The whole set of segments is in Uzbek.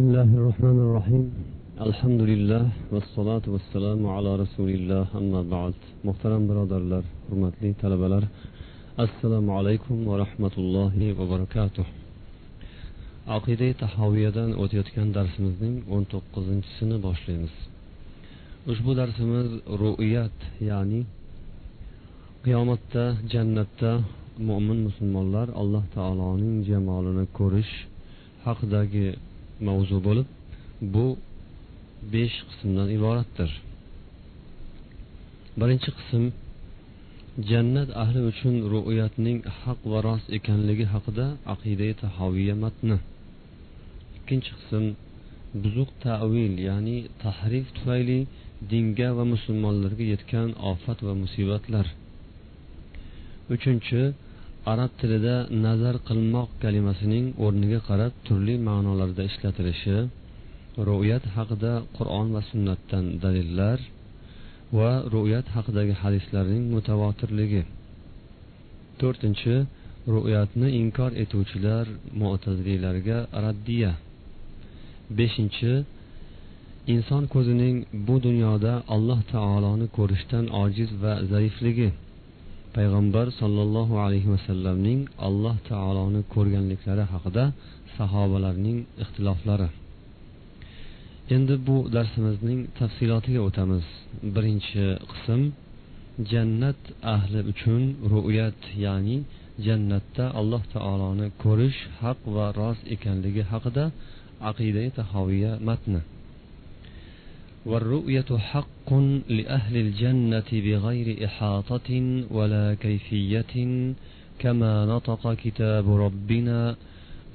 بسم الله الرحمن الرحيم الحمد لله والصلاة والسلام على رسول الله أما بعد محترم برادرlar hurmatli talabalar assalomu alaykum va rahmatullohi va barakatuh aqida tahoviyadan o'tayotgan darsimizning o'n to'qqizinchisini boshlaymiz ushbu darsimiz ru'yat ya'ni qiyomatda jannatda mo'min musulmonlar alloh taoloning jamolini ko'rish haqidagi mavzu bo'lib bu besh qismdan iboratdir. Birinchi qism jannat ahli uchun ru'yatning haq va rost ekanligi haqida aqida tahoviya matni. Ikkinchi qism buzuq tavil ya'ni tahrif tufayli dinga va musulmonlarga yetgan ofat va musibatlar. Uchinchi arab tilida nazar qilmoq kalimasining o'rniga qarab turli ma'nolarda ishlatilishi ru'yat haqida qur'on va sunnatdan dalillar va ru'yat haqidagi hadislarning mutavotirligi. To'rtinchi ru'yatni inkor etuvchilar mo'taziliylarga raddiya. Beshinchi inson ko'zining bu dunyoda alloh taoloni ko'rishdan ojiz va zaifligi. Payg'ambar sollallohu alayhi vasallamning alloh taoloni ko'rganliklari haqida sahobalarning ixtiloflari. Endi bu darsimizning tafsilotiga o'tamiz. Birinchi qism jannat ahli uchun ru'yat ya'ni jannatda alloh taoloni ko'rish haq va rost ekanligi haqida aqidai tahoviya matni. والرؤية حق لأهل الجنة بغير إحاطة ولا كيفية كما نطق كتاب ربنا.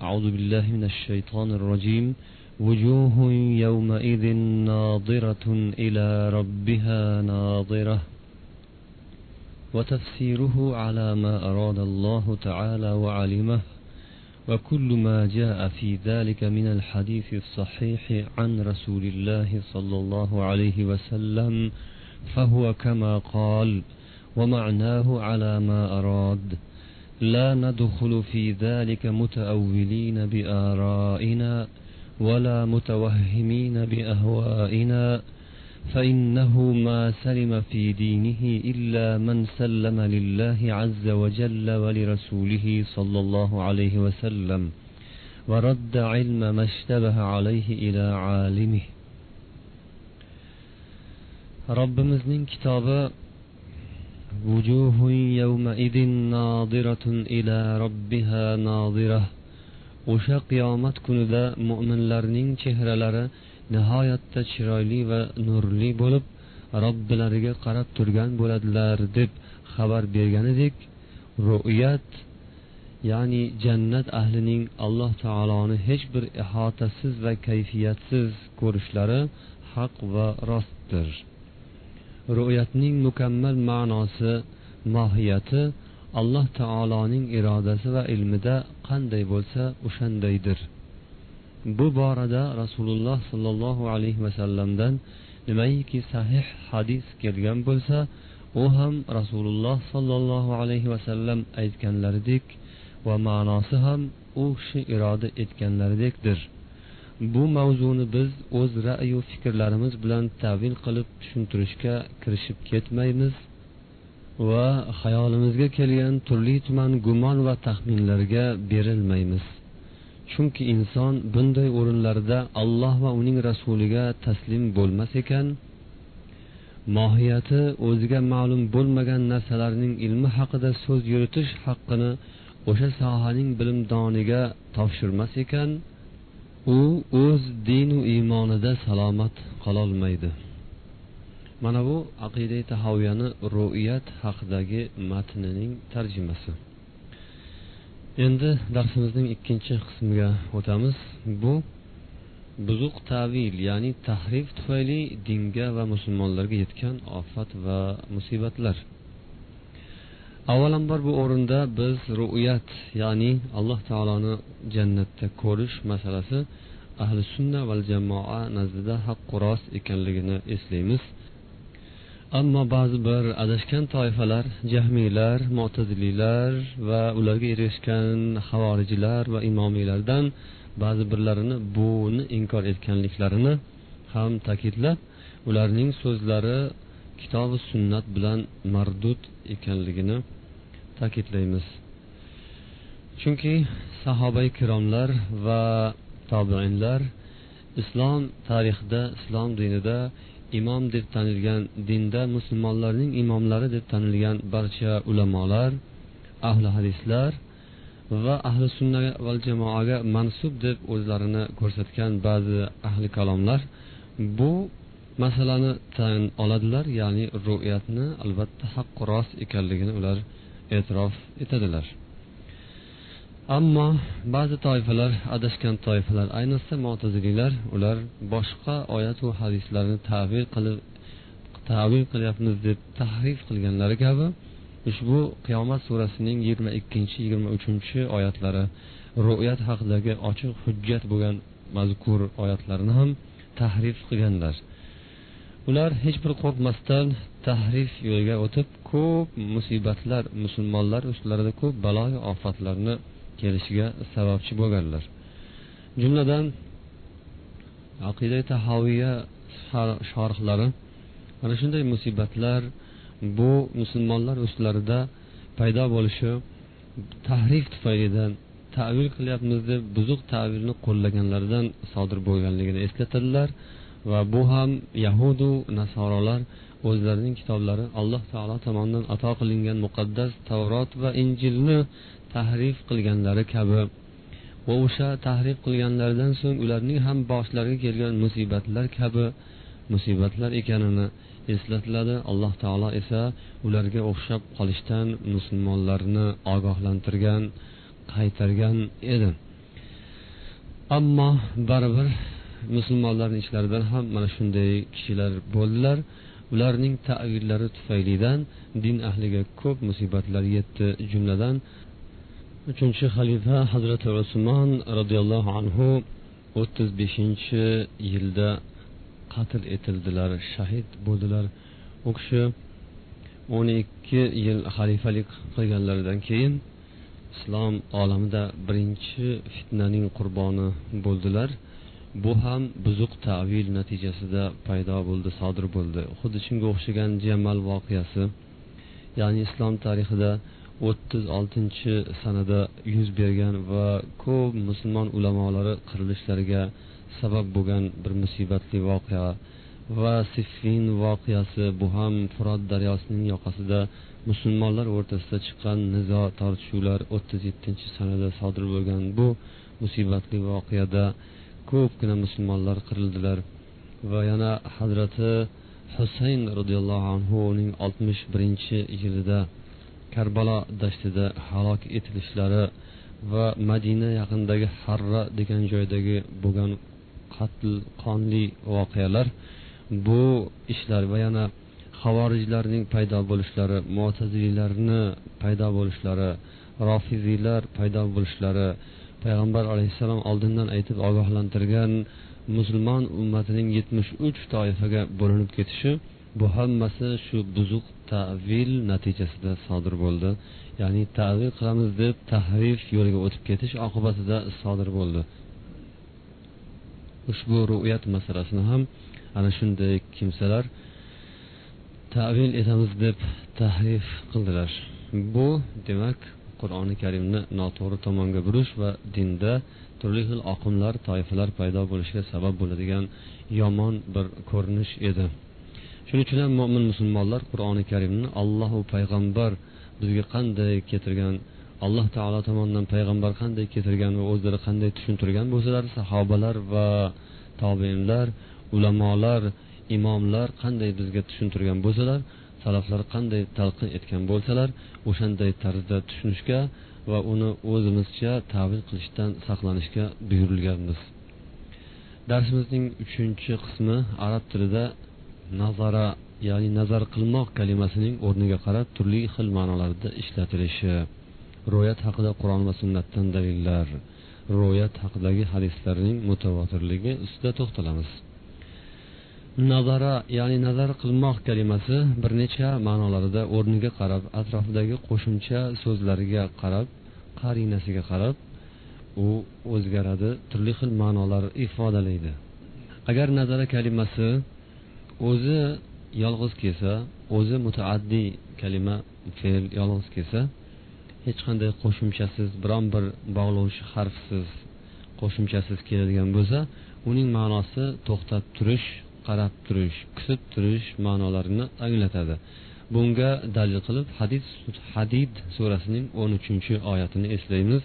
أعوذ بالله من الشيطان الرجيم. وجوه يومئذ ناظرة إلى ربها ناظرة. وتفسيره على ما أراد الله تعالى وعلمه. وكل ما جاء في ذلك من الحديث الصحيح عن رسول الله صلى الله عليه وسلم فهو كما قال ومعناه على ما أراد. لا ندخل في ذلك متأولين بآرائنا ولا متوهمين بأهوائنا فإنه ما سلم في دينه إلا من سلم لله عز وجل ولرسوله صلى الله عليه وسلم ورد علم ما اشتبه عليه إلى عالمه. ربimizning kitobi إلى ربها ناظرة. o'sha qiyomat kunida mo'minlarning chehralari nihoyatda chiroyli va nurli bo'lib robbilariga qarab turgan bo'ladilar deb xabar bergan edik ru'yat ya'ni jannat ahlining alloh taoloni hech bir ihotasiz va kayfiyatsiz ko'rishlari haq va rostdir. Ru'yatning mukammal ma'nosi mohiyati alloh taoloning irodasi va ilmida qanday bo'lsa o'shandaydir. Bu borada rasululloh sollallohu alayhi vasallamdan nimaiki sahih hadis kelgan bo'lsa u ham rasululloh sollallohu alayhi vasallam aytganlaridek va ma'nosi ham u kishi iroda etganlaridekdir. Bu mavzuni biz o'z ra'yu fikrlarimiz bilan tavil qilib tushuntirishga kirishib ketmaymiz va xayolimizga kelgan turli tuman gumon va taxminlarga berilmaymiz. Chunki inson bunday o'rinlarda alloh va uning rasuliga taslim bo'lmas ekan. Mohiyati o'ziga ma'lum bo'lmagan narsalarning ilmi haqida so'z yuritish haqqini o'sha sohaning bilimdoniga topshirmas ekan. U o'z dinu iymonida salomat qololmaydi. Mana bu aqida tahoviyani ru'yat haqidagi matnining tarjimasi. Endi darsimizning ikkinchi qismiga o'tamiz. Bu buzuq tavil ya'ni tahrif tufayli dinga va musulmonlarga yetgan ofat va musibatlar. Avvalambor bu o'rinda biz ru'yat ya'ni alloh taoloni jannatda ko'rish masalasi ahli sunna val jamoa nazdida haqqu rost ekanligini eslaymiz. Ammo ba'zi bir adashgan toifalar jahmiylar mo'taziliylar va ularga ergashgan havorijlar va imomiylardan ba'zi birlarini buni inkor etganliklarini ham ta'kidlab ularning so'zlari kitobi sunnat bilan mardud ekanligini ta'kidlaymiz. Chunki sahoba ikromlar va tobeinlar islom tarixida islom dinida imom deb tanilgan dinda musulmonlarning imomlari deb tanilgan barcha ulamolar ahli hadislar va ahli sunna va jamoaga mansub deb o'zlarini ko'rsatgan ba'zi ahli kalomlar bu masalani tan oladilar ya'ni ru'yatni albatta haqqi rost ekanligini ular e'tirof etadilar. Ammo ba'zi toifalar adashgan toifalar ayniqsa mo'taziliylar ular boshqa oyatu hadislarni tavil qilib tavil qilyapmiz deb tahrif qilganlari kabi ushbu qiyomat surasining yigirma ikkinchi yigirma uchinchi oyatlari ru'yat haqidagi ochiq hujjat bo'lgan mazkur oyatlarni ham tahrif qilganlar. Ular hech bir qo'rqmasdan tahrif yo'liga o'tib ko'p musibatlar musulmonlar ustilarida ko'p baloyu ofatlarni kelishiga sababchi bo'lganlar. Jumladan aqida tahoviya shorihlari mana shunday musibatlar bu musulmonlar ustilarida paydo bo'lishi tahrif tufaylidan tavil qilyapmiz deb buzuq tavilni qo'llaganlaridan sodir bo'lganligini eslatadilar va bu ham yahudu nasorolar o'zlarining kitoblari alloh taolo tomonidan ato qilingan muqaddas tavrot va injilni tahrif qilganlari kabi. Va o'sha tahrif qilganlaridan so'ng ularning ham boshlariga kelgan musibatlar kabi musibatlar ekanini eslatiladi. Alloh taolo esa ularga o'xshab qolishdan musulmonlarni ogohlantirgan qaytargan edi. Ammo baribir musulmonlarni ichlaridan ham mana shunday kishilar bo'ldilar. Ularning tavillari tufaylidan din ahliga ko'p musibatlar yetdi. Jumladan uchinchi xalifa hazrati usmon roziyallohu anhu o'ttiz beshinchi yilda qatl etildilar shahid bo'ldilar. U kishi o'n ikki yil xalifalik qilganlaridan keyin islom olamida birinchi fitnaning qurboni bo'ldilar. Bu ham buzuq tavil natijasida paydo bo'ldi sodir bo'ldi. Xuddi shunga o'xshagan jamal voqeasi ya'ni islom tarixida o'ttiz oltinchi sanada yuz bergan va ko'p musulmon ulamolari qirilishlariga sabab bo'lgan bir musibatli voqea. Va siffin voqeasi bu ham furot daryosining yoqasida musulmonlar o'rtasida chiqqan nizo tortishuvlar o'ttiz yettinchi sanada sodir bo'lgan bu musibatli voqeada ko'pgina musulmonlar qirildilar. Va yana hazrati husayn roziyallohu anhuning oltmish birinchi yilida karbalo dashtida halok etilishlari va madina yaqinidagi harra degan joydagi bo'lgan qatl qonli voqealar bu ishlar va yana havorijlarning paydo bo'lishlari mo'taziliylarni paydo bo'lishlari rofiziylar paydo bo'lishlari payg'ambar alayhissalom oldindan aytib ogohlantirgan musulmon ummatining yetmish uch toifaga bo'linib ketishi bu hammasi shu buzuq tavil natijasida sodir bo'ldi. Ya'ni tavil qilamiz deb tahrif yo'liga o'tib ketish oqibatida sodir bo'ldi. Ushbu ru'yat masalasini ham ana shunday kimsalar tavil etamiz deb tahrif qildilar. Bu demak qur'oni karimni noto'g'ri tomonga burish va dinda turli xil oqimlar toifalar paydo bo'lishiga sabab bo'ladigan yomon bir ko'rinish edi. Shuning uchun ham mo'min musulmonlar qur'oni karimni allohu payg'ambar bizga qanday keltirgan alloh taolo tomonidan payg'ambar qanday keltirgan va o'zlari qanday tushuntirgan bo'lsalar sahobalar va tobeinlar ulamolar imomlar qanday bizga tushuntirgan bo'lsalar salaflar qanday talqin etgan bo'lsalar o'shanday tarzda tushunishga va uni o'zimizcha tavil qilishdan saqlanishga buyurilganmiz. Darsimizning uchinchi qismi arab tilida nazara ya'ni nazar qilmoq kalimasining o'rniga qarab turli xil ma'nolarda ishlatilishi. Ro'yat haqida qur'on va sunnatdan dalillar. Ro'yat haqidagi hadislarning mutavotirligi ustida to'xtalamiz. Nazara ya'ni nazar qilmoq kalimasi bir necha ma'nolarida o'rniga qarab atrofidagi qo'shimcha so'zlarga qarab qarinasiga qarab u o'zgaradi turli xil ma'nolar ifodalaydi. Agar nazara kalimasi o'zi yolg'iz kelsa o'zi mutaaddiy kalima fe'l yolg'iz kelsa hech qanday qo'shimchasiz biron bir bog'lovchi harfsiz qo'shimchasiz keladigan bo'lsa uning ma'nosi to'xtab turish qarab turish kutib turish ma'nolarini anglatadi bunga dalil qilib hadid hadid surasining o'n uchinchi oyatini eslaymiz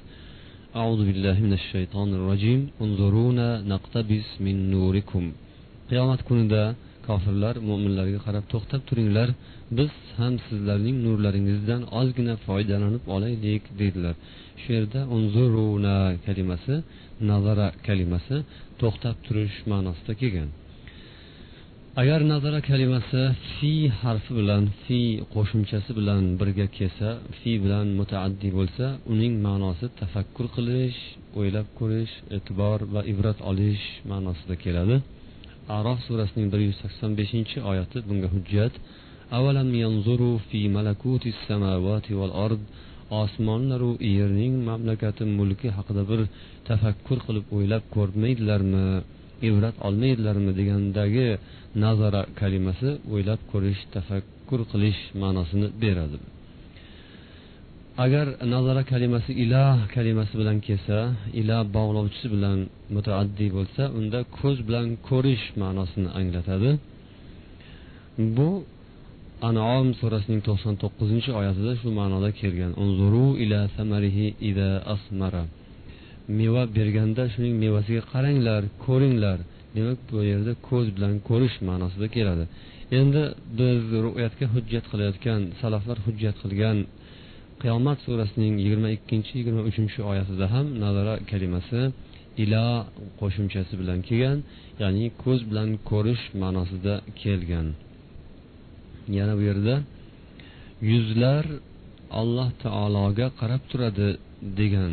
أعوذ بالله من الشيطان الرجيم انظرونا نقتبس من نوركم qiyomat kunida kofirlar mo'minlarga qarab to'xtab turinglar. Biz ham sizlarning nurlaringizdan ozgina foydalanib olaylik dedilar shu yerda unzuruna kalimasi nazara kalimasi to'xtab turish ma'nosida kelgan. Agar nazara kalimasi fi harfi bilan fi qo'shimchasi bilan birga kelsa fi bilan mutaaddi bo'lsa uning ma'nosi tafakkur qilish o'ylab ko'rish e'tibor va ibrat olish ma'nosida keladi. Arof surasining bir yuz sakson beshinchi oyati bunga hujjat. Avalam yanzuru fi malakuti samavati val ard. Osmonlaru yerning mamlakati mulki haqida bir tafakkur qilib o'ylab ko'rmaydilarmi ibrat olmaydilarmi degandagi nazara kalimasi o'ylab ko'rish tafakkur qilish ma'nosini beradi. Agar nazara kalimasi ilah kalimasi bilan kelsa ilah bog'lovchisi bilan mutaaddiy bo'lsa unda ko'z bilan ko'rish ma'nosini anglatadi. Bu anom surasining to'qson to'qqizinchi oyatida shu ma'noda kelgan. Unzuru ila samarihi ida asmara. Meva berganda shuning mevasiga qaranglar ko'ringlar. Demak bu yerda ko'z bilan ko'rish ma'nosida keladi. Endi biz ru'yatga hujjat qilayotgan salaflar hujjat qilgan qiyomat surasining yigirma ikkinchi yigirma uchinchi oyatida ham nazara kalimasi ila qo'shimchasi bilan kelgan ya'ni ko'z bilan ko'rish ma'nosida kelgan. Yana bu yerda yuzlar alloh taologa qarab turadi degan.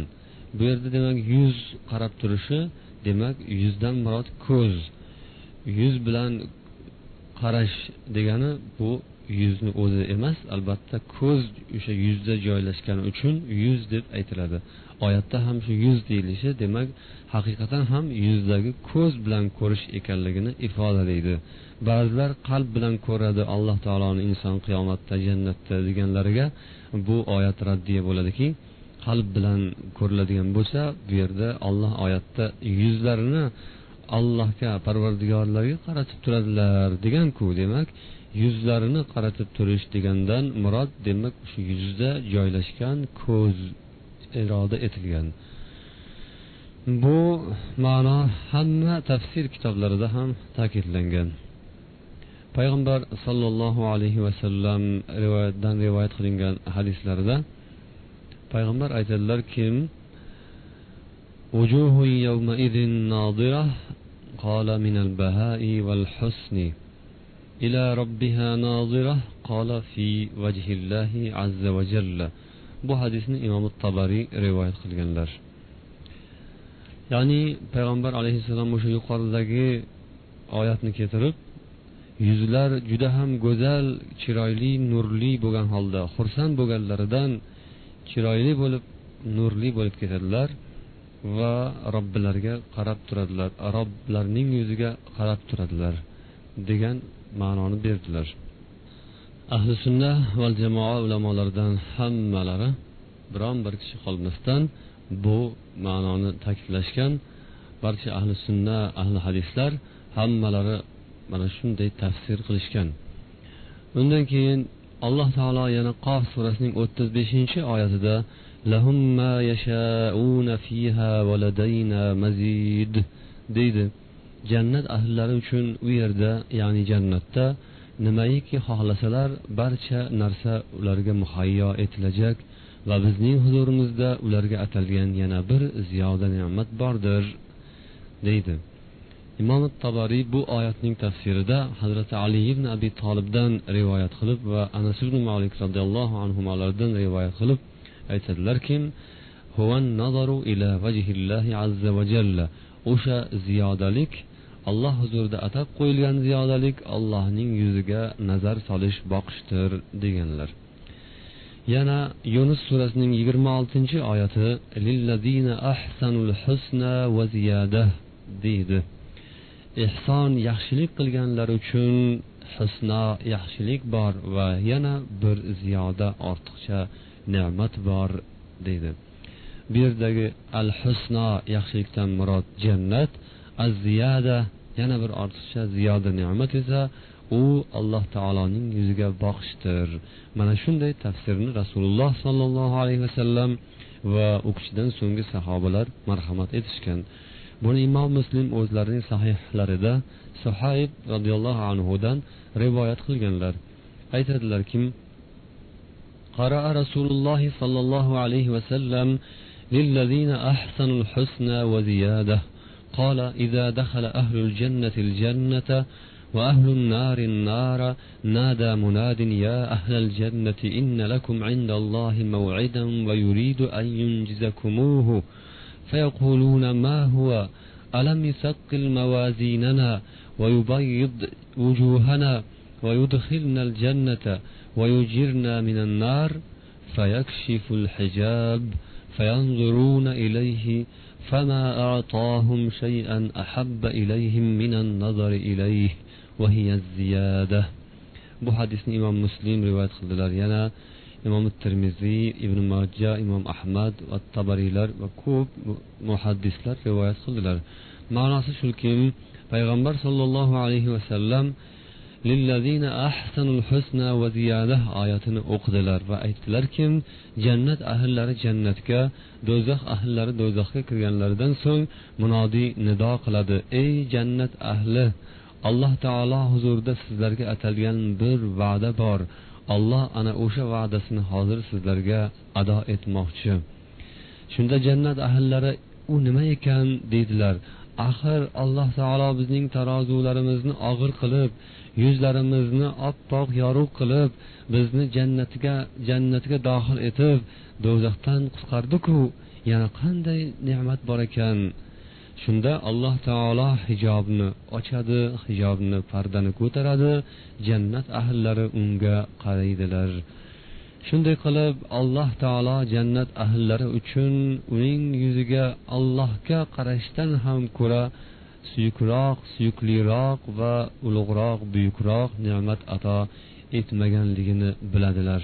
Bu yerda demak yuz qarab turishi demak yuzdan murod ko'z. Yuz bilan qarash degani bu yuzni o'zi emas albatta ko'z o'sha yuzda joylashgani uchun yuz deb aytiladi. Oyatda ham shu yuz deyilishi demak haqiqatan ham yuzdagi ko'z bilan ko'rish ekanligini ifodalaydi ba'zilar qalb bilan ko'radi alloh taoloni inson qiyomatda jannatda deganlariga bu oyat raddiya bo'ladiki qalb bilan ko'riladigan bo'lsa bu yerda olloh oyatda yuzlarini allohga parvardigorlarga qaratib turadilar deganku demak yuzlarini qaratib turish degandan murod demak shu yuzda joylashgan ko'z iroda etilgan bu ma'no hamma tafsir kitoblarida ham ta'kidlangan payg'ambar sollallohu alayhi vasallam rivoyatdan rivoyat qilingan hadislarida payg'ambar aytadilarki وجوه يومئذ ناظرة قال من البهاء والحسن إلى ربها ناظرة قال في وجه الله عز وجل bu hadisni imom tabariy rivoyat qilganlar ya'ni payg'ambar alayhissalom o'sha yuqoridagi oyatni keltirib yuzlar juda ham go'zal chiroyli nurli bo'lgan holda xursand bo'lganlaridan chiroyli bo'lib nurli bo'lib ketadilar va robbilariga qarab turadilar roblarning yuziga qarab turadilar degan ma'noni berdilar. Ahli sunna va jamoa ulamolaridan hammalari biron bir kishi qolmasdan bu ma'noni ta'kidlashgan. Barcha ahli sunna ahli hadislar hammalari mana shunday tafsir qilishgan. Undan keyin alloh taolo yana qof surasining o'ttiz beshinchi oyatida lahum ma yasha'una fiha valadayna mazid deydi. Jannat ahllari uchun u yerda ya'ni jannatda nimaiki xohlasalar barcha narsa ularga muhayyo etilajak va bizning huzurimizda ularga atalgan yana bir ziyoda ne'mat bordir deydi. Imom tabariy bu oyatning tafsirida hazrati ali ibn abi tolibdan rivoyat qilib va anas ibn molik roziyallohu anhulardan rivoyat qilib aytadilarki o'sha ziyodalik alloh huzurida atab qo'yilgan ziyodalik allohning yuziga nazar solish boqishdir deganlar. Yana yunus surasining yigirma oltinchi oyati lillazina ahsanul husna va ziyada deydi. Ehson yaxshilik qilganlar uchun husno yaxshilik bor va yana bir ziyoda ortiqcha ne'mat bor deydi. Bu yerdagi al husno yaxshilikdan murod jannat az ziyada yana bir ortiqcha ziyoda ne'mat esa u alloh taoloning yuziga boqishdir mana shunday tafsirni rasululloh sollallohu alayhi vasallam va u kishidan so'nggi sahobalar marhamat etishgan buni imom muslim o'zlarining sahihlarida suhayb roziyallohu anhudan rivoyat qilganlar aytadilarki قرأ رسول الله صلى الله عليه وسلم للذين أحسنوا الحسنى وزيادة قال إذا دخل أهل الجنة الجنة وأهل النار النار نادى مناد يا أهل الجنة إن لكم عند الله موعدا ويريد أن ينجزكموه. فيقولون ما هو؟ ألم يثقل موازيننا ويبيض وجوهنا ويدخلنا الجنة ويجرنا من النار؟ فيكشف الحجاب فينظرون إليه فما أعطاهم شيئا أحب إليهم من النظر إليه وهي الزيادة bu hadisni imom muslim rivoyat qildilar yana imom termiziy ibn majja imom ahmad va tabariylar va ko'p muhaddislar rivoyat qildilar ma'nosi shuki payg'ambar sollallohu alayhi vasallam lillazina ahsanul husna va ziyada oyatini o'qidilar va aytdilarki jannat ahllari jannatga do'zax ahllari do'zaxga kirganlaridan so'ng munodiy nido qiladi ey jannat ahli alloh taolo huzurida sizlarga atalgan bir va'da bor alloh ana o'sha va'dasini hozir sizlarga ado etmoqchi shunda jannat ahllari u nima ekan deydilar axir alloh taolo bizning tarozularimizni og'ir qilib yuzlarimizni oppoq yorug' qilib bizni jannatiga jannatiga dohil etib do'zaxdan qutqardiku. Yana qanday ne'mat bor ekan? Shunda alloh taolo hijobni ochadi hijobni pardani ko'taradi jannat ahllari unga qaraydilar. Shunday qilib alloh taolo jannat ahllari uchun uning yuziga allohga qarashdan ham ko'ra suyukroq suyukliroq va ulug'roq buyukroq ne'mat ato etmaganligini biladilar.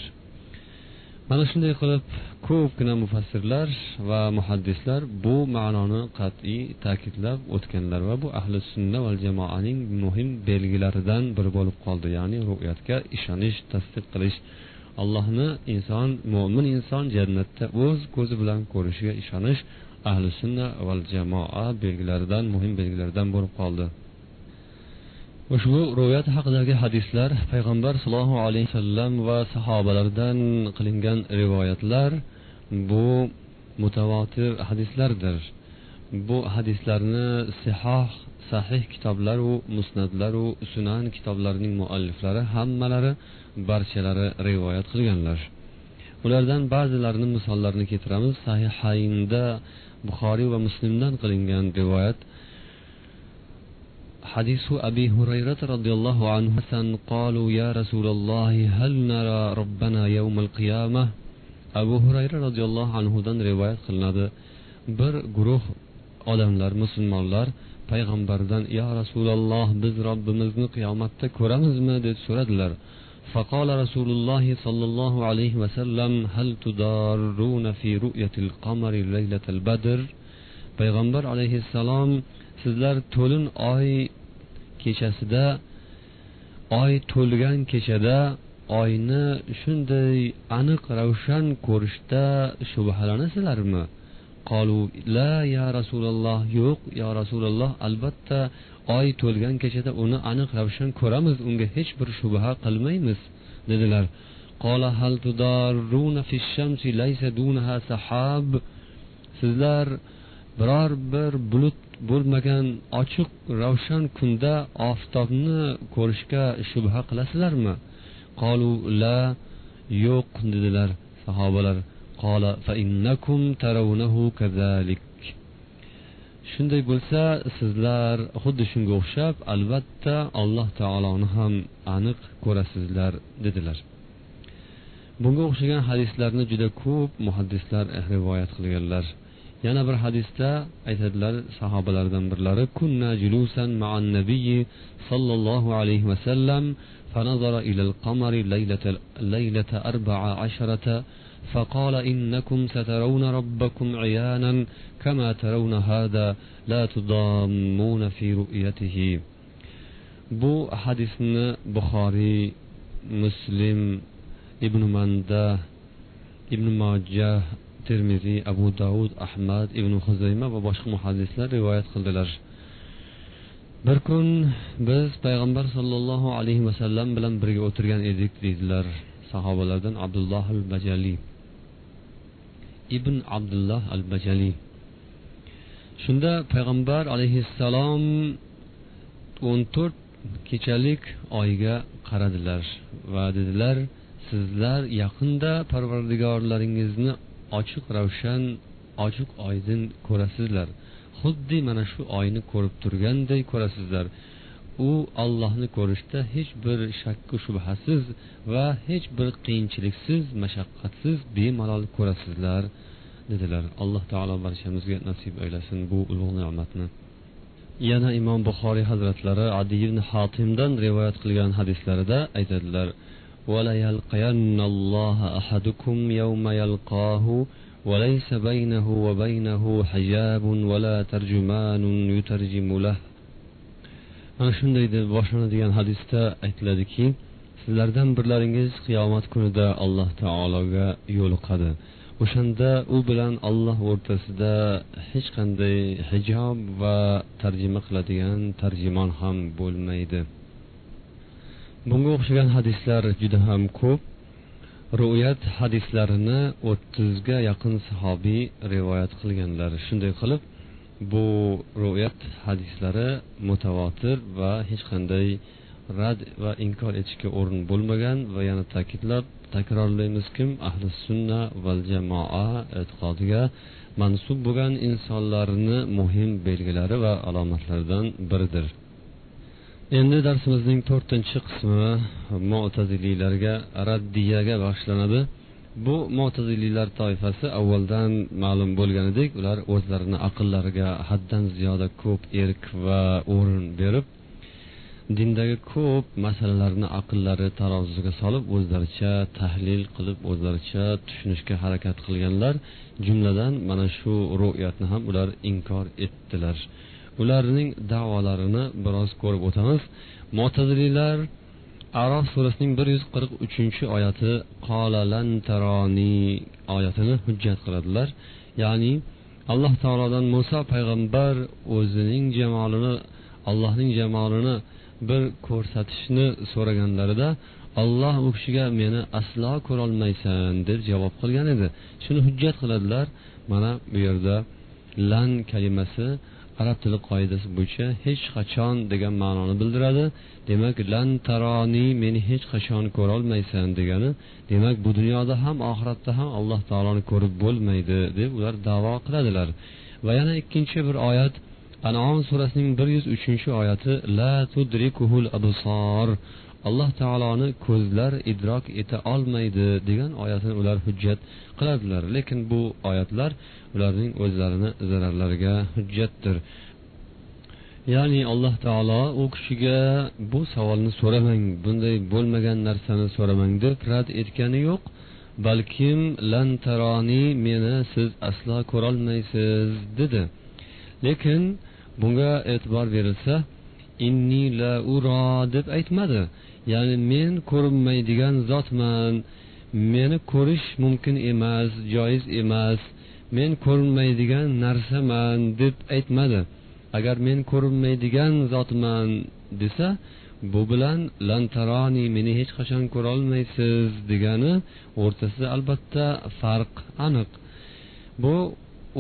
Mana shunday qilib ko'pgina mufassirlar va muhaddislar bu ma'noni qat'iy ta'kidlab o'tganlar va bu ahli sunna va jamoaning muhim belgilaridan biri bo'lib qoldi ya'ni ru'yatga ishonish tasdiq qilish. Allohni inson mo'min inson jannatda o'z ko'zi bilan ko'rishiga ishonish ahli sunna va jamoa belgilaridan muhim belgilaridan bo'lib qoldi. Ushbu ro'yat haqidagi hadislar payg'ambar sollallohu alayhi vasallam va sahobalardan qilingan rivoyatlar bu mutavotir hadislardir. Bu hadislarni sihoh sahih kitoblaru musnadlaru sunan kitoblarining mualliflari hammalari barchalari rivoyat qilganlar. Ulardan ba'zilarini misollarini keltiramiz. Sahihaynda buxoriy va muslimdan qilingan rivoyat حديث أبي هريرة رضي الله عنه قالوا يا رسول الله هل نرى ربنا يوم القيامة abu hurayra roziyallohu anhudan rivoyat qilinadi bir guruh odamlar musulmonlar payg'ambardan yo rasululloh biz robbimizni qiyomatda ko'ramizmi deb so'radilar فقال رسول الله صلى الله عليه وسلم هل تضارون في رؤية القمر ليلة البدر payg'ambar alayhissalom sizlar to'lin oy kechasida oy to'lgan kechada oyni shunday aniq ravshan ko'rishda shubhalanasizlarmi Qolu la ya rasululloh yo'q yo rasululloh albatta oy to'lgan kechada uni aniq ravshan ko'ramiz unga hech bir shubha qilmaymiz dedilar sizlar biror bir bulut bo'lmagan ochiq ravshan kunda oftobni ko'rishga shubha qilasizlarmi qolu la yo'q dedilar sahobalar qola shunday bo'lsa sizlar xuddi shunga o'xshab albatta alloh taoloni ham aniq ko'rasizlar dedilar bunga o'xshagan hadislarni juda ko'p muhaddislar rivoyat qilganlar yana bir hadisda aytadilar sahobalardan birlari kunna julusan ma'an nabiyyi sollallohu alayhi vasallam فنظر إلى القمر ليلة, ليلة أربع عشرة فقال إنكم سترون ربكم عيانا كما ترون هذا لا تضامون في رؤيته. بو حديثنا بخاري مسلم ابن مندى ابن ماجه ترمذي أبو داود أحمد ابن خزيمة وبشخ محدثنا رواية خلدلر bir بس biz صلى الله عليه وسلم bilan birga o'tirgan edik صحابة sahobalardan عبد الله البجالي ibn abdulloh al bajali shunda payg'ambar alayhissalom o'n to'rt kechalik oyga qaradilar va dedilar sizlar yaqinda parvardigorlaringizni ochiq ravshan ochiq oydin ko'rasizlar. Xuddi mana shu oyni ko'rib turganday ko'rasizlar. u ollohni ko'rishda hech bir shakku shubhasiz va hech bir qiyinchiliksiz mashaqqatsiz bemalol ko'rasizlar dedilar alloh taolo barchamizga nasib aylasin bu ulug' ne'matni yana imom buxoriy hazratlari adi ibn hotimdan rivoyat qilgan hadislarida aytadilar وليلقين الله أحدكم يوم يلقاه وليس بينه وبينه حجاب ولا ترجمان يترجم له mana shunday deb boshlanadigan hadisda aytiladiki sizlardan birlaringiz qiyomat kunida alloh taologa yo'liqadi. O'shanda u bilan olloh o'rtasida hech qanday hijob va tarjima qiladigan tarjimon ham bo'lmaydi. Bunga o'xshagan hadislar juda ham ko'p. Ru'yat hadislarini o'ttizga yaqin sahobiy rivoyat qilganlar shunday qilib bu ru'yat hadislari mutavotir va hech qanday rad va inkor etishga o'rin bo'lmagan va yana ta'kidlab takrorlaymiz kim? Ahli sunna val jamoa e'tiqodiga mansub bo'lgan insonlarni muhim belgilari va alomatlaridan biridir. Endi darsimizning to'rtinchi qismi mo'taziliylarga raddiyaga bag'ishlanadi. Bu mo'taziliylar toifasi avvaldan ma'lum bo'lganidek ular o'zlarini aqllariga haddan ziyoda ko'p erk va o'rin berib dindagi ko'p masalalarni aqllari tarozusiga solib o'zlaricha tahlil qilib o'zlaricha tushunishga harakat qilganlar. Jumladan mana shu ru'yatni ham ular inkor etdilar. Ularning davolarini biroz ko'rib o'tamiz. Mo'taziliylar arof surasining bir yuz qirq uchinchi oyati qolalantaroni oyatini hujjat qiladilar. Ya'ni alloh taolodan muso payg'ambar o'zining jamolini allohning jamolini bir ko'rsatishni so'raganlarida olloh u kishiga meni aslo ko'rolmaysan deb javob qilgan edi. Shuni hujjat qiladilar. Mana bu yerda lan kalimasi arab tili qoidasi bo'yicha hech qachon degan ma'noni bildiradi. Demak lan taroni meni hech qachon ko'rolmaysan degani demak bu dunyoda ham oxiratda ham alloh taoloni ko'rib bo'lmaydi deb ular davo qiladilar. Va yana ikkinchi bir oyat anom surasining bir yuz uchinchi oyati la tudrikuhul absor alloh taoloni ko'zlar idrok eta olmaydi degan oyatini ular hujjat qiladilar. Lekin bu oyatlar ularning o'zlarini zararlariga hujjatdir. Ya'ni alloh taolo u kishiga bu savolni so'ramang bunday bo'lmagan narsani so'ramang deb rad etgani yo'q. Balkim lantaroni meni siz aslo ko'rolmaysiz dedi. Lekin bunga e'tibor berilsa inni la uro deb aytmadi. Ya'ni men ko'rinmaydigan zotman meni ko'rish mumkin emas joiz emas men ko'rinmaydigan narsaman deb aytmadi. Agar men ko'rinmaydigan zotman desa bu bilan lantaroni meni hech qachon ko'rolmaysiz degani o'rtasida albatta farq aniq. Bu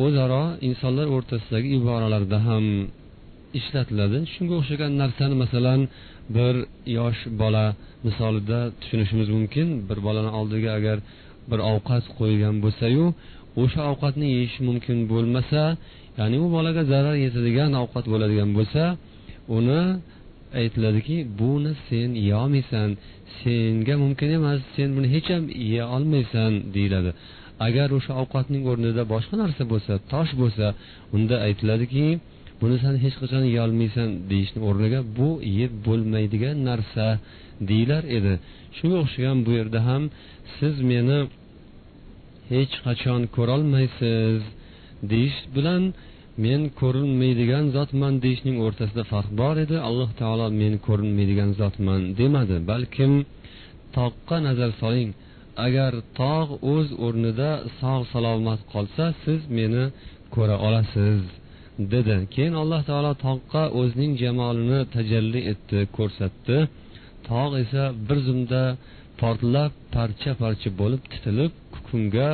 o'zaro insonlar o'rtasidagi iboralarda ham ishlatiladi. Shunga o'xshagan narsani masalan bir yosh bola misolida tushunishimiz mumkin. Bir bolani oldiga agar bir ovqat qo'yilgan bo'lsayu o'sha ovqatni yeyish mumkin bo'lmasa ya'ni u bolaga zarar yetadigan ovqat bo'ladigan bo'lsa uni aytiladiki buni sen yeyolmaysan senga mumkin emas sen buni hech ham yeya olmaysan deyiladi. Agar o'sha ovqatning o'rnida boshqa narsa bo'lsa tosh bo'lsa unda aytiladiki buni san hech qachon yeyolmaysan deyishni o'rniga bu yeb bo'lmaydigan narsa deyilar edi. Shunga o'xshagan bu yerda ham siz meni hech qachon ko'rolmaysiz deyish bilan men ko'rinmaydigan zotman deyishning o'rtasida farq bor edi. Alloh taolo men ko'rinmaydigan zotman demadi. Balkim toqqa nazar soling. Agar tog' o'z o'rnida sog' salomat qolsa siz meni ko'ra olasiz dedi. Keyin alloh taolo tog'qa o'zining jamolini tajalli etdi ko'rsatdi. Tog' esa bir zumda portlab parcha parcha bo'lib titilib kukunga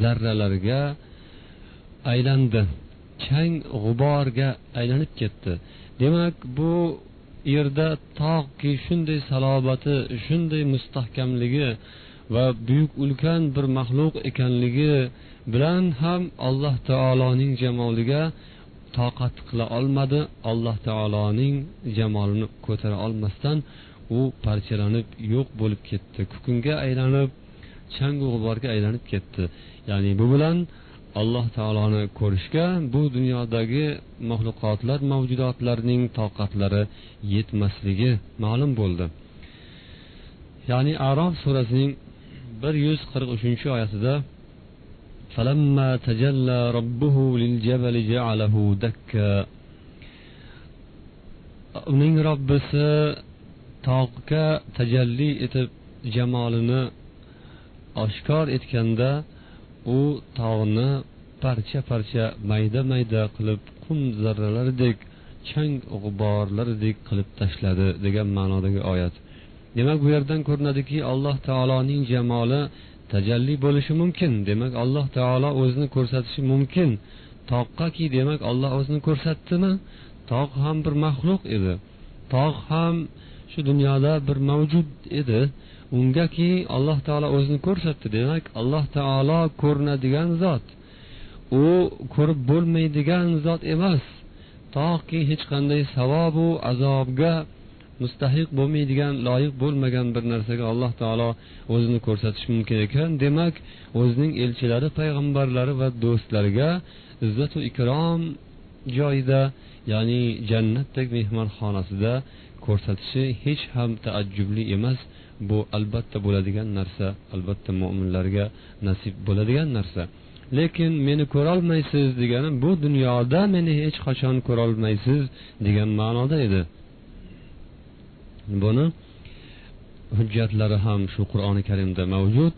zarralarga aylandi. Chang g'uborga aylanib ketdi. Demak bu yerda toki shunday salobati shunday mustahkamligi va buyuk ulkan bir maxluq ekanligi bilan ham alloh taoloning jamoliga toqat qila olmadi. Alloh taoloning jamolini ko'tara olmasdan u parchalanib yo'q bo'lib ketdi. Kukunga aylanib changu g'uborga aylanib ketdi. Ya'ni bu bilan alloh taoloni ko'rishga bu dunyodagi maxluqotlar mavjudotlarning toqatlari yetmasligi ma'lum bo'ldi ya'ni arof surasining bir yuz qirq uchinchi oyatida فلما تجلى ربه للجبل جعله دكا uning robbisi tog'ga tajalli etib jamolini oshkor etganda u tog'ni parcha parcha mayda mayda qilib qum zarralaridek chang g'uborlaridek qilib tashladi degan ma'nodagi oyat. Demak bu yerdan ko'rinadiki alloh taoloning jamoli tajalli bo'lishi mumkin. Demak alloh taolo o'zini ko'rsatishi mumkin. Toqqaki demak olloh o'zini ko'rsatdimi? Tog' ham bir maxluq edi. Tog' ham shu dunyoda bir mavjud edi. Ungaki alloh taolo o'zini ko'rsatdi. Demak alloh taolo ko'rinadigan zot. U ko'rib bo'lmaydigan zot emas. Toki hech qanday savobu azobga mustahiq bo'lmaydigan loyiq bo'lmagan bir narsaga alloh taolo o'zini ko'rsatishi mumkin ekan. Demak o'zining elchilari payg'ambarlari va do'stlariga izzatu ikrom joyida ya'ni jannatdek mehmonxonasida ko'rsatishi hech ham taajjubli emas. Bu albatta bo'ladigan narsa albatta mo'minlarga nasib bo'ladigan narsa. Lekin meni ko'rolmaysiz degani bu dunyoda meni hech qachon ko'rolmaysiz degan ma'noda edi. Buni hujjatlari ham shu qur'oni karimda mavjud.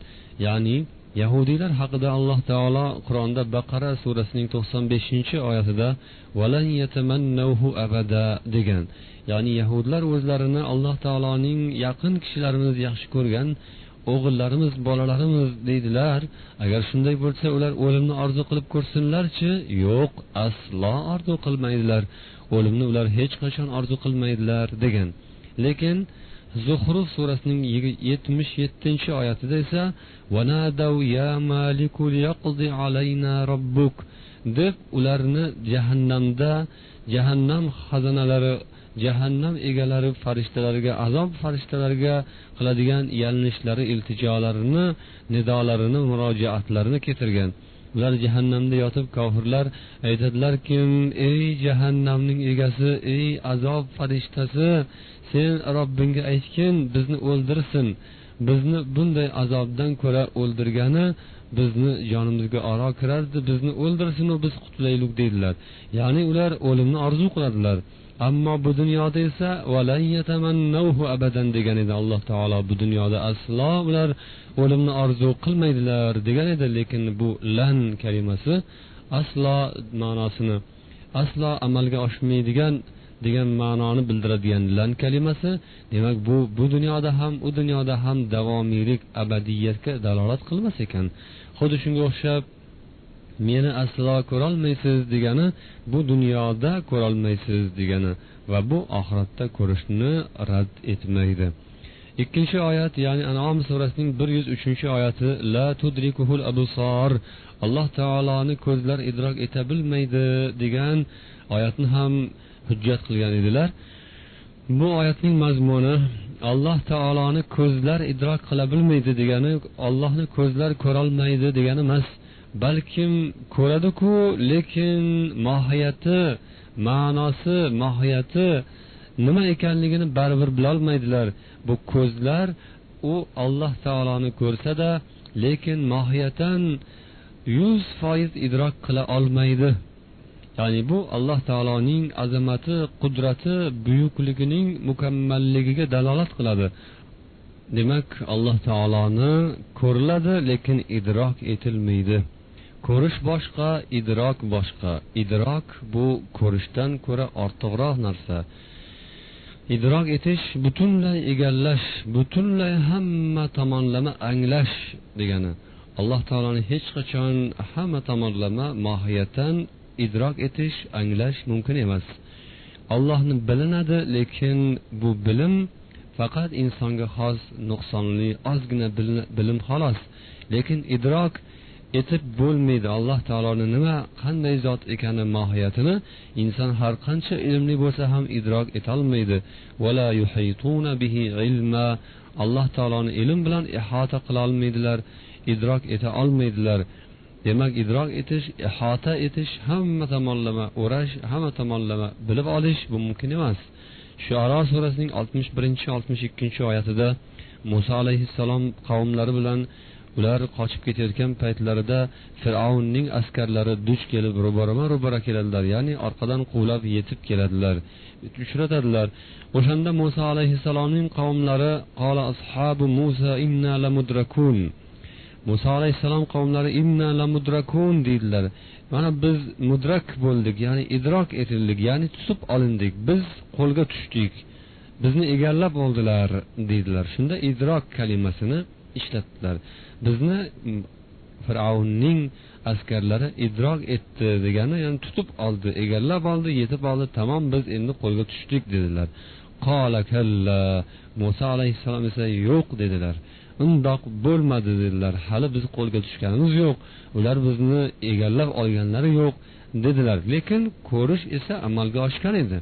Ya'ni yahudiylar haqida alloh taolo qur'onda baqara surasining to'qson beshinchi oyatida abada degan ya'ni yahudlar o'zlarini alloh taoloning yaqin kishilarimiz yaxshi ko'rgan o'g'illarimiz bolalarimiz deydilar agar shunday bo'lsa ular o'limni orzu qilib ko'rsinlarchi? Yo'q aslo orzu qilmaydilar o'limni ular hech qachon orzu qilmaydilar degan. Lekin zuhruf surasining yetmish yettinchi oyatida esa deb ularni jahannamda jahannam xazanalari jahannam egalari farishtalariga azob farishtalariga qiladigan yalinishlari iltijolarini nidolarini murojaatlarini keltirgan. Ular jahannamda yotib kofirlar aytadilarkim ey jahannamning egasi ey azob farishtasi sen robbingga aytgin bizni o'ldirsin. Bizni bunday azobdan ko'ra o'ldirgani bizni jonimizga oro kirardi. Bizni o'ldirsinu biz qutulaylik deydilar ya'ni ular o'limni orzu qiladilar. Ammo bu dunyoda esa abadan degan edi alloh taolo. Bu dunyoda aslo ular o'limni orzu qilmaydilar degan edi lekin bu lan kalimasi aslo ma'nosini aslo amalga oshmaydigan degan ma'noni bildiradigan lan kalimasi demak bu bu dunyoda ham u dunyoda ham davomiylik abadiyatga dalolat qilmas ekan. Xuddi shunga o'xshab meni aslo ko'rolmaysiz degani bu dunyoda ko'rolmaysiz degani va bu oxiratda ko'rishni rad etmaydi. Ikkinchi oyat ya'ni anom surasining bir yuz uchinchi oyati la tudrikuhul abusor alloh taoloni ko'zlar idrok eta bilmaydi degan oyatni ham hujjat qilgan edilar. Bu oyatning mazmuni alloh taoloni ko'zlar idrok qila bilmaydi degani ollohni ko'zlar ko'rolmaydi degani emas balkim ko'radiku lekin mohiyati ma'nosi mohiyati nima ekanligini baribir bilolmaydilar. Bu ko'zlar u alloh taoloni ko'rsada lekin mohiyatan yuz foiz idrok qila olmaydi. Ya'ni bu alloh taoloning azamati qudrati buyukligining mukammalligiga dalolat qiladi demak alloh taoloni ko'riladi lekin idrok etilmaydi ko'rish boshqa idrok boshqa idrok bu ko'rishdan ko'ra ortiqroq narsa. Idrok etish butunlay egallash butunlay hamma tomonlama anglash degani. Alloh taoloni hech qachon hamma tomonlama mohiyatan idrok etish anglash mumkin emas. Allohni bilinadi lekin bu bilim faqat insonga xos nuqsonli ozgina bilim xolos. Lekin idrok etib bo'lmaydi. Alloh taoloni nima qanday zot ekani mohiyatini inson har qancha ilmli bo'lsa ham idrok etolmaydi. Alloh taoloni ilm bilan ihota qilolmaydilar idrok eta olmaydilar. Demak idrok etish ihota etish hamma tomonlama o'rash hamma tomonlama bilib olish bu mumkin emas. Shuaro surasining oltmish birinchi oltmish ikkinchi oyatida muso alayhissalom qavmlari bilan ular qochib ketayotgan paytlarida fir'avnning askarlari duch kelib ro'barama ro'bara keladilar. Ya'ni orqadan quvlab yetib keladilar uchratadilar. O'shanda muso alayhissalomning qavmlari qola ashabu musa inna lamudrakun muso alayhissalom qavmlari inna la mudrakun deydilar. Mana biz mudrak bo'ldik ya'ni idrok etildik ya'ni tutib olindik. Biz qo'lga tushdik. Bizni egallab oldilar deydilar. Shunda idrok kalimasini ishlatdilar. Bizni fir'avnning askarlari idrok etdi degani ya'ni tutib oldi egallab oldi yetib oldi. Tamom biz endi qo'lga tushdik dedilar. Qola kalla muso alayhissalom esa yo'q dedilar. Undoq bo'lmadi dedilar. Hali biz qo'lga tushganimiz yo'q. Ular bizni egallab olganlari yo'q dedilar. Lekin ko'rish esa amalga oshgan edi.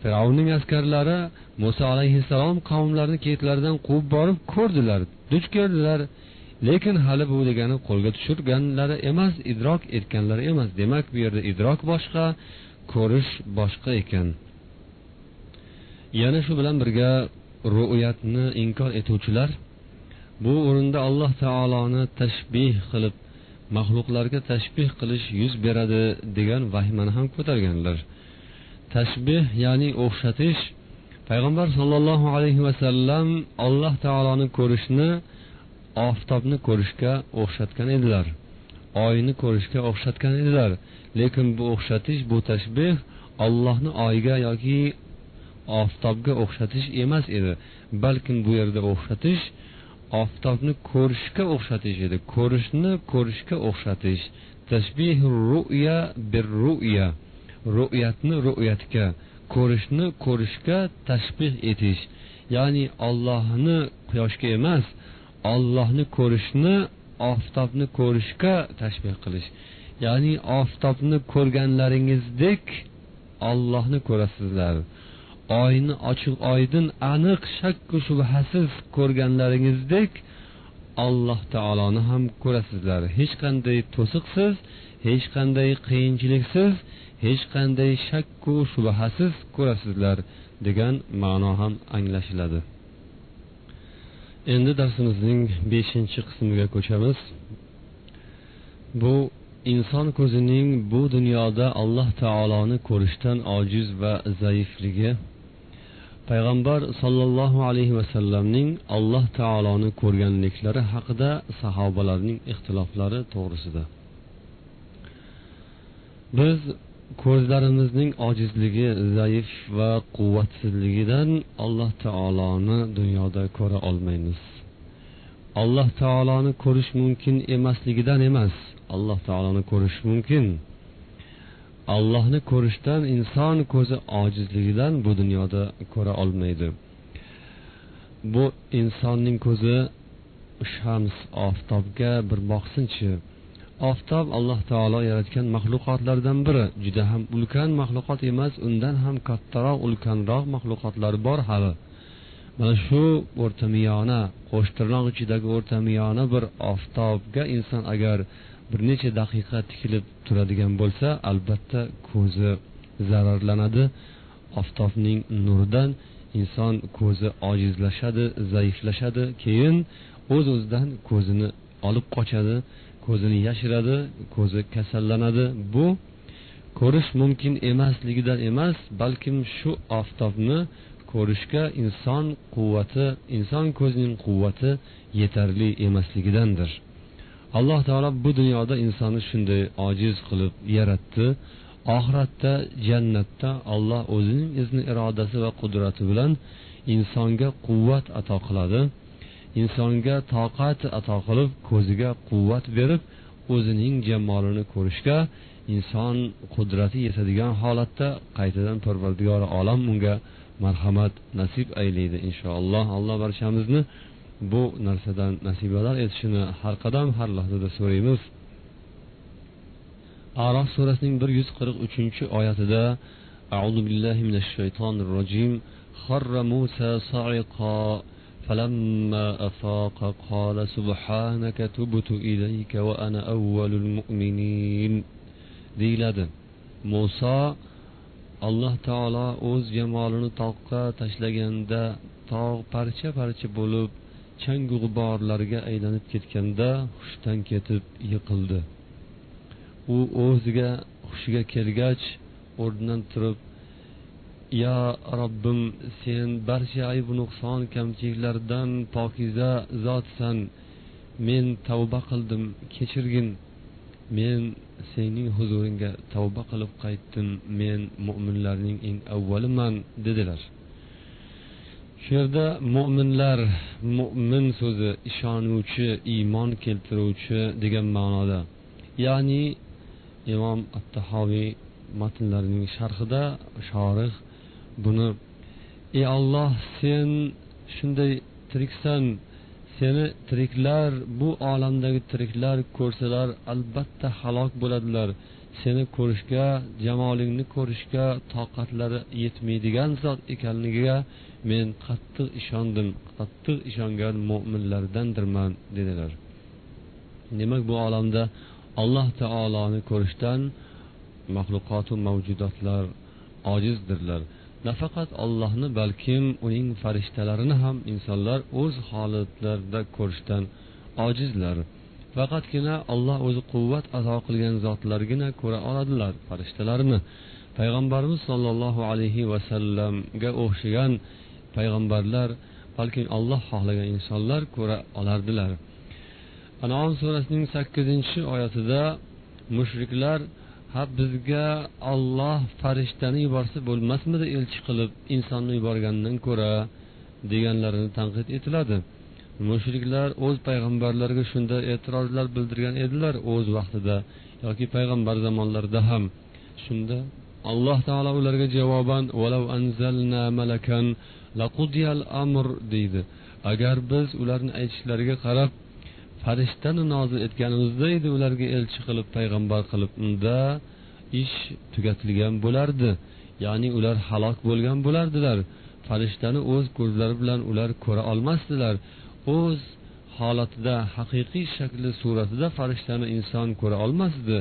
Fir'avnning askarlari muso alayhissalom qavmlarini ketlaridan quvib borib ko'rdilar duch keldilar. Lekin hali bu degani qo'lga tushirganlari emas idrok etganlari emas. Demak bu yerda idrok boshqa ko'rish boshqa ekan. Yana shu bilan birga ru'yatni inkor etuvchilar bu o'rinda alloh taoloni tashbih qilib maxluqlarga tashbih qilish yuz beradi degan vahimani ham ko'targanlar. Tashbih ya'ni o'xshatish payg'ambar sollallohu alayhi vasallam alloh taoloni ko'rishni oftobni ko'rishga o'xshatgan edilar. Oyni ko'rishga o'xshatgan edilar. Lekin bu o'xshatish bu tashbeh ollohni oyga yoki oftobga o'xshatish emas edi. Balkim bu yerda o'xshatish oftobni ko'rishga o'xshatish edi. Ko'rishni ko'rishga o'xshatish. Tashbih ru'ya bir ru'ya. Ru'yatni ru'yatga ko'rishni ko'rishga tashbih etish. Ya'ni ollohni quyoshga emas ollohni ko'rishni oftobni ko'rishga tashbih qilish. Ya'ni oftobni ko'rganlaringizdek ollohni ko'rasizlar. Oyni ochiq oydin aniq shakku shubhasiz ko'rganlaringizdek alloh taoloni ham ko'rasizlar. Hech qanday to'siqsiz hech qanday qiyinchiliksiz hech qanday shakku shubhasiz ko'rasizlar degan ma'no ham anglashiladi. Endi darsimizning beshinchi qismiga ko'chamiz. Bu inson ko'zining bu dunyoda alloh taoloni ko'rishdan ojiz va zaifligi payg'ambar sollallohu alayhi vasallamning alloh taoloni ko'rganliklari haqida sahobalarning ixtiloflari to'g'risida. Biz ko'zlarimizning ojizligi zaif va quvvatsizligidan alloh taoloni dunyoda ko'ra olmaymiz. Alloh taoloni ko'rish mumkin emasligidan emas alloh taoloni ko'rish mumkin allohni ko'rishdan inson ko'zi ojizligidan bu dunyoda ko'ra olmaydi. Bu insonning ko'zi shams oftobga bir boqsinchi. Oftob alloh taolo yaratgan maxluqotlardan biri. Juda ham ulkan maxluqot emas undan ham kattaroq ulkanroq maxluqotlar bor hali. Mana shu o'rtamiyona qo'shtirnoq ichidagi o'rtamiyona bir oftobga inson agar bir necha daqiqa tikilib turadigan bo'lsa albatta ko'zi zararlanadi. Oftobning nuridan inson ko'zi ojizlashadi zaiflashadi. Keyin o'z uz o'zidan ko'zini olib qochadi ko'zini yashiradi ko'zi kasallanadi. Bu ko'rish mumkin emasligidan emas balkim shu oftobni ko'rishga inson quvvati inson ko'zining quvvati yetarli emasligidandir. Alloh taolo bu dunyoda insonni shunday ojiz qilib yaratdi. Oxiratda jannatda olloh o'zining izni irodasi va qudrati bilan insonga quvvat ato qiladi. Insonga toqat ato qilib ko'ziga quvvat berib o'zining jamolini ko'rishga inson qudrati yetadigan holatda qaytadan parvardigori olam unga marhamat nasib aylaydi inshaalloh. Alloh barchamizni bu narsadan nasibalar etishini har qadam har lahzada so'raymiz arof surasining bir yuz qirq uchinchi oyatida أعوذ بالله من الشيطان الرجيم خر موسى صعقا فلما أفاق قال سبحانك تبت إليك وأنا أول المؤمنين deyiladi muso alloh taolo o'z jamolini tog'ga tashlaganda tog' parcha parcha bo'lib changu g'uborlarga aylanib ketganda hushdan ketib yiqildi. U o'ziga hushiga kelgach o'rnidan turib yo robbim sen barcha aybu nuqson kamchiliklardan pokiza zotsan. Men tavba qildim kechirgin. Men sening huzuringga tavba qilib qaytdim. Men mo'minlarning eng avvaliman dedilar. Shu yerda mo'minlar mo'min so'zi ishonuvchi iymon keltiruvchi degan ma'noda. Ya'ni imom attahoviy matnlarining sharhida shorih buni ey olloh sen shunday tiriksan. Seni tiriklar bu olamdagi tiriklar ko'rsalar albatta halok bo'ladilar. Seni ko'rishga jamolingni ko'rishga toqatlari yetmaydigan zot ekanligiga men qattiq ishondim qattiq ishongan mo'minlardandirman dedilar. Demak bu olamda alloh taoloni ko'rishdan maxluqotu mavjudotlar ojizdirlar. Nafaqat ollohni balkim uning farishtalarini ham insonlar o'z holatlarida ko'rishdan ojizlar. Faqatgina olloh o'zi quvvat ato qilgan zotlargina ko'ra oladilar farishtalarni. Payg'ambarimiz sollallohu alayhi vasallamga o'xshagan payg'ambarlar balki alloh xohlagan insonlar ko'ra olardilar. Anom surasining sakkizinchi oyatida mushriklar ha bizga olloh farishtani yuborsa bo'lmasmidi elchi qilib insonni yuborgandan ko'ra? deganlarini tanqid etiladi. Mushriklar o'z payg'ambarlariga shunday e'tirozlar bildirgan edilar o'z vaqtida yoki payg'ambar zamonlarida ham. Shunda alloh taolo ularga javoban valav anzalna malakan laqudiyal amr deydi. Agar biz ularni aytishlariga qarab farishtani nozil etganimizda edi ularga elchi qilib payg'ambar qilib unda ish tugatilgan bo'lardi. Ya'ni ular halok bo'lgan bo'lardilar. Farishtani o'z ko'zlari bilan ular ko'ra olmasdilar. O'z holatida haqiqiy shakli suratida farishtani inson ko'ra olmasdi.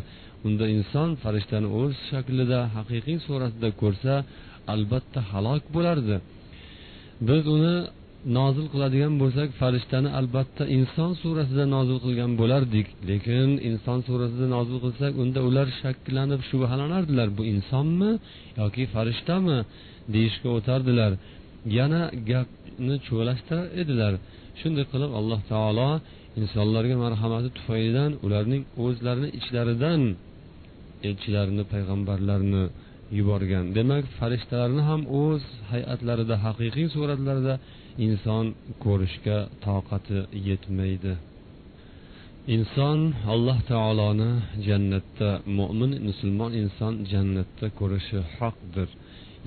Unda inson farishtani o'z shaklida haqiqiy suratida ko'rsa albatta halok bo'lardi. Biz uni nozil qiladigan bo'lsak farishtani albatta inson surasida nozil qilgan bo'lardik. Lekin inson surasida nozil qilsak unda ular shakllanib shubhalanardilar. Bu insonmi yoki farishtami deyishga o'tardilar. Yana gapni chuvlashtirar edilar. Shunday qilib alloh taolo insonlarga marhamati tufaylidan ularning o'zlarini ichlaridan elchilarni payg'ambarlarni yuborgan. Demak farishtalarni ham o'z hay'atlarida haqiqiy suratlarida inson ko'rishga toqati yetmaydi. Inson alloh taoloni jannatda mo'min musulmon inson jannatda ko'rishi haqdir.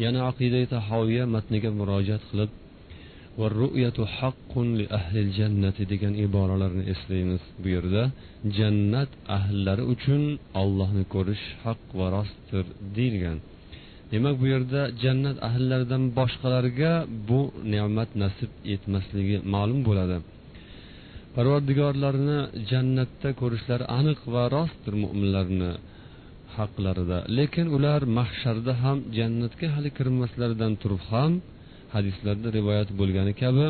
Yana aqida tahoviya matniga murojaat qilib degan iboralarni eslaymiz bu yerda. Jannat ahllari uchun ollohni ko'rish haq va rostdir deyilgan. Demak bu yerda jannat ahllaridan boshqalarga bu ne'mat nasib etmasligi ma'lum bo'ladi. Parvardigorlarini jannatda ko'rishlari aniq va rostdir mo'minlarni haqlarida. Lekin ular mahsharda ham jannatga hali kirmaslaridan turib ham hadislarda rivoyat bo'lgani kabi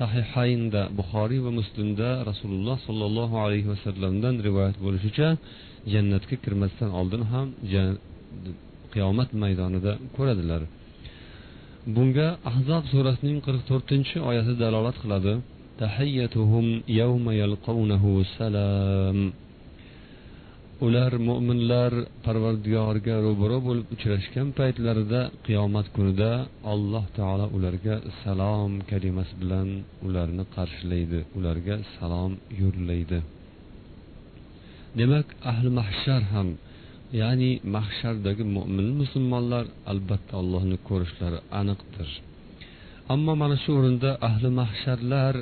sahihaynda buxoriy va muslimda rasululloh sollallohu alayhi vasallamdan rivoyat bo'lishicha jannatga kirmasdan oldin ham qiyomat maydonida ko'radilar. Bunga ahzob surasining qirq to'rtinchi oyati dalolat qiladi. Tahiyyatuhum yawma yalqawnahu salam. Ular mo'minlar parvardigoriga ro'baro bo'lib uchrashgan paytlarida qiyomat kunida alloh taolo ularga salom kalimasi bilan ularni qarshilaydi ularga salom yo'llaydi. Demak ahli mahshar ham ya'ni mahshardagi mo'min musulmonlar albatta allohni ko'rishlari aniqdir. Ammo mana shu o'rinda ahli mahsharlar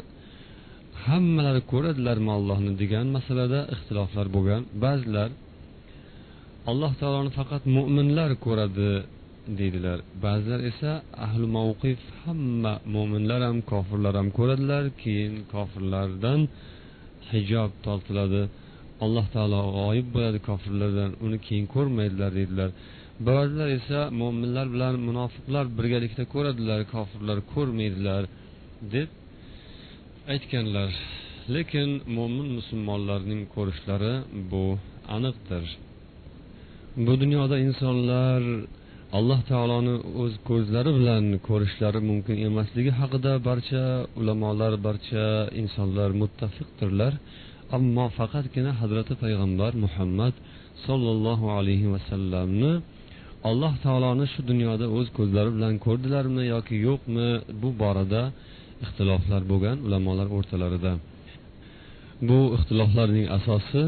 hammalari ko'radilarmi allohni degan masalada ixtiloflar bo'lgan. Ba'zilar alloh taoloni faqat mo'minlar ko'radi deydilar. Ba'zilar esa ahli mavqif hamma mo'minlar ham kofirlar ham ko'radilar keyin kofirlardan hijob tortiladi. Alloh taolo g'oyib bo'ladi kofirlardan uni keyin ko'rmaydilar deydilar. Ba'zilar esa mo'minlar bilan munofiqlar birgalikda ko'radilar kofirlar ko'rmaydilar deb aytganlar lekin mo'min musulmonlarning ko'rishlari bu aniqdir. Bu dunyoda insonlar alloh taoloni o'z ko'zlari bilan ko'rishlari mumkin emasligi haqida barcha ulamolar barcha insonlar muttafiqdirlar. Ammo faqatgina hazrati payg'ambar muhammad sollallohu alayhi vasallamni alloh taoloni shu dunyoda o'z ko'zlari bilan ko'rdilarmi yoki yo'qmi bu borada ixtiloflar bo'lgan ulamolar o'rtalarida. Bu ixtiloflarning asosi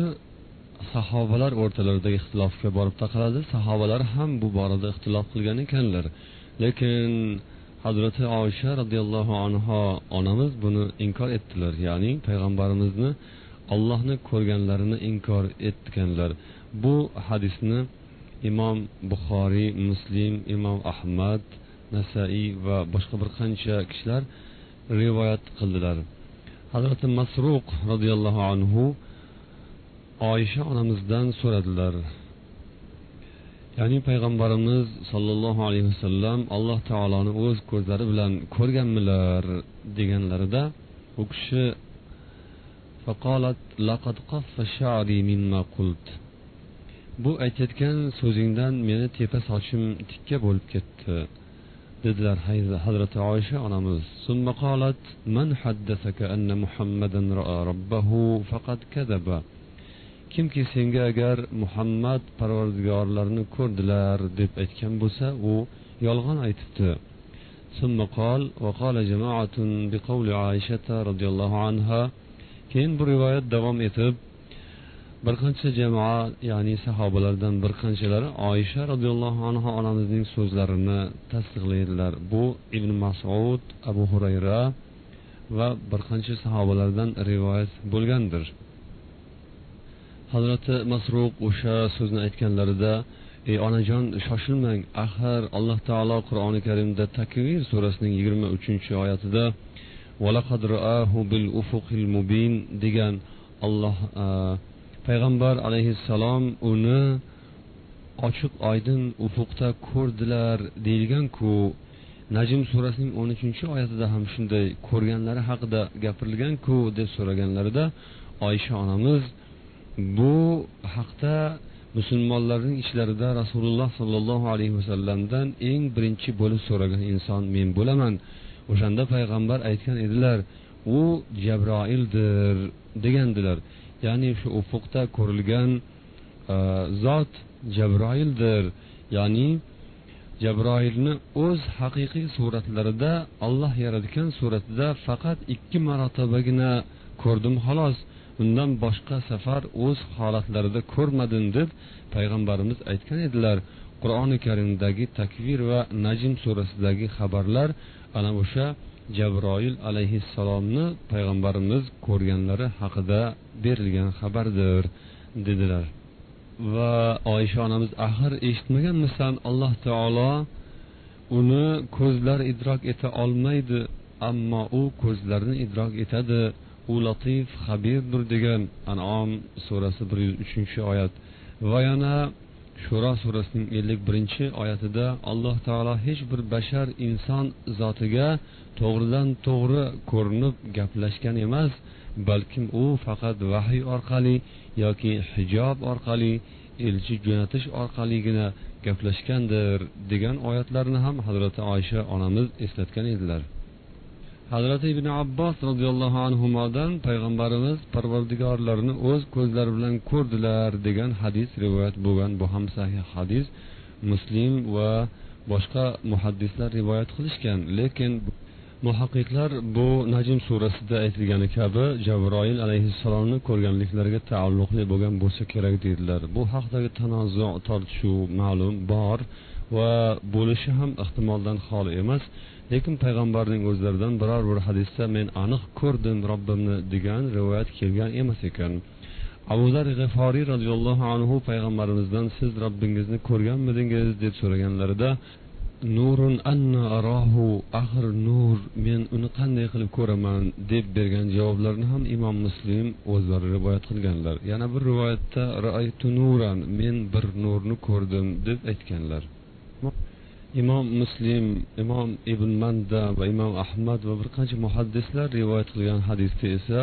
sahobalar o'rtalaridagi ixtilofga borib taqaladi. Sahobalar ham bu borada ixtilof qilgan ekanlar. Lekin hazrati oysha roziyallohu anhu onamiz buni inkor etdilar. Ya'ni payg'ambarimizni ollohni ko'rganlarini inkor etganlar. Bu hadisni imom buxoriy muslim imom ahmad nasaiy va boshqa bir qancha kishilar rivoyat qildilar. Hazrati masruq roziyallohu anhu oysha onamizdan so'radilar. Ya'ni payg'ambarimiz sollallohu alayhi vasallam alloh taoloni o'z ko'zlari bilan ko'rganmilar deganlarida u kishi bu aytayotgan so'zingdan meni tepa sochim tikka bo'lib ketdi. dedilar hazrati oysha onamiz ثم قالت من حدثك أن محمدا رأى ربه فقد كذب kimki senga agar muhammad parvardigorlarini ko'rdilar deb aytgan bo'lsa u yolg'on aytibdi ثم قال وقال جماعة بقول عائشة رضي الله عنها keyin bu rivoyat davom etib bir qancha jamoa ya'ni sahobalardan bir qanchalari oysha roziyallohu anhu onamizning so'zlarini tasdiqlaydilar. Bu ibn masud abu hurayra va bir qancha sahobalardan rivoyat bo'lgandir. Hazrati masruq o'sha so'zni aytganlarida ey onajon shoshilmang axir alloh taolo qur'oni karimda takvir surasining yigirma uchinchi oyatida degan olloh e, payg'ambar alayhissalom uni ochiq oydin ufuqda ko'rdilar deyilganku najm surasining o'n uchinchi oyatida ham shunday ko'rganlari haqida gapirilganku deb so'raganlarida oysha onamiz bu haqda musulmonlarning ichlarida rasululloh sollallohu alayhi vasallamdan eng birinchi bo'lib so'ragan inson men bo'laman o'shanda payg'ambar aytgan edilar u jabroildir degandilar. Ya'ni shu ufuqda ko'rilgan e, zot jabroildir. Ya'ni jabroilni o'z haqiqiy suratlarida olloh yaratgan suratida faqat ikki marotabagina ko'rdim xolos. Undan boshqa safar o'z holatlarida ko'rmadim deb payg'ambarimiz aytgan edilar. Qur'oni karimdagi takvir va najm surasidagi xabarlar ana o'sha jabroil alayhissalomni payg'ambarimiz ko'rganlari haqida berilgan xabardir dedilar. Va oysha onamiz axir eshitmaganmisan alloh taolo uni ko'zlar idrok eta olmaydi ammo u ko'zlarni idrok etadi. U latif habirdir degan anom surasi bir yuz uchinchi oyat. Va yana shuro surasining ellik birinchi oyatida alloh taolo hech bir bashar inson zotiga to'g'ridan to'g'ri ko'rinib gaplashgan emas balkim u faqat vahiy orqali yoki hijob orqali elchi jo'natish orqaligina gaplashgandir degan oyatlarni ham hazrati oysha onamiz eslatgan edilar. Hazrati ibn abbos roziyallohu anhudan payg'ambarimiz parvardigorlarini o'z ko'zlari bilan ko'rdilar degan hadis rivoyat bo'lgan. Bu ham sahih hadis. Muslim va boshqa muhaddislar rivoyat qilishgan. Lekin muhaqqiqlar bu najm surasida aytilgani kabi jabroil alayhissalomni ko'rganliklariga taalluqli bo'lgan bo'lsa kerak deydilar bu haqdagi tanozu tortishuv ma'lum bor. Va bo'lishi ham ehtimoldan xoli emas. Lekin payg'ambarning o'zlaridan biror bir hadisda men aniq ko'rdim robbimni degan rivoyat kelgan emas ekan. Abu zar g'iforiy roziyallohu anhu payg'ambarimizdan siz robbingizni ko'rganmidingiz deb so'raganlarida nurun anna arahu axir nur men uni qanday qilib ko'raman? deb bergan javoblarni ham imom muslim o'zlari rivoyat qilganlar. Yana bir rivoyatda raaytu nuran men bir nurni ko'rdim deb aytganlar. Imom muslim imom ibn manda va imom ahmad va bir qancha muhaddislar rivoyat qilgan hadisda esa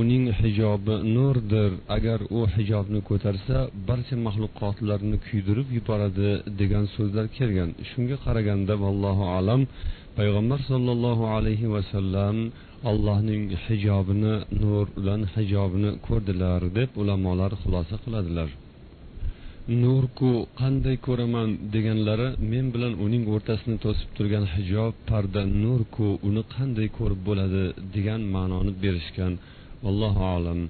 uning hijobi nurdir. Agar u hijobni ko'tarsa barcha maxluqotlarni kuydirib yuboradi degan so'zlar kelgan. Shunga qaraganda vallohu alam payg'ambar sollallohu alayhi vasallam allohning hijobini nur bilan hijobini ko'rdilar deb ulamolar xulosa qiladilar. Nurku qanday ko'raman deganlari men bilan uning o'rtasini to'sib turgan hijob parda nurku uni qanday ko'rib bo'ladi degan ma'noni berishgan. Allohu alam.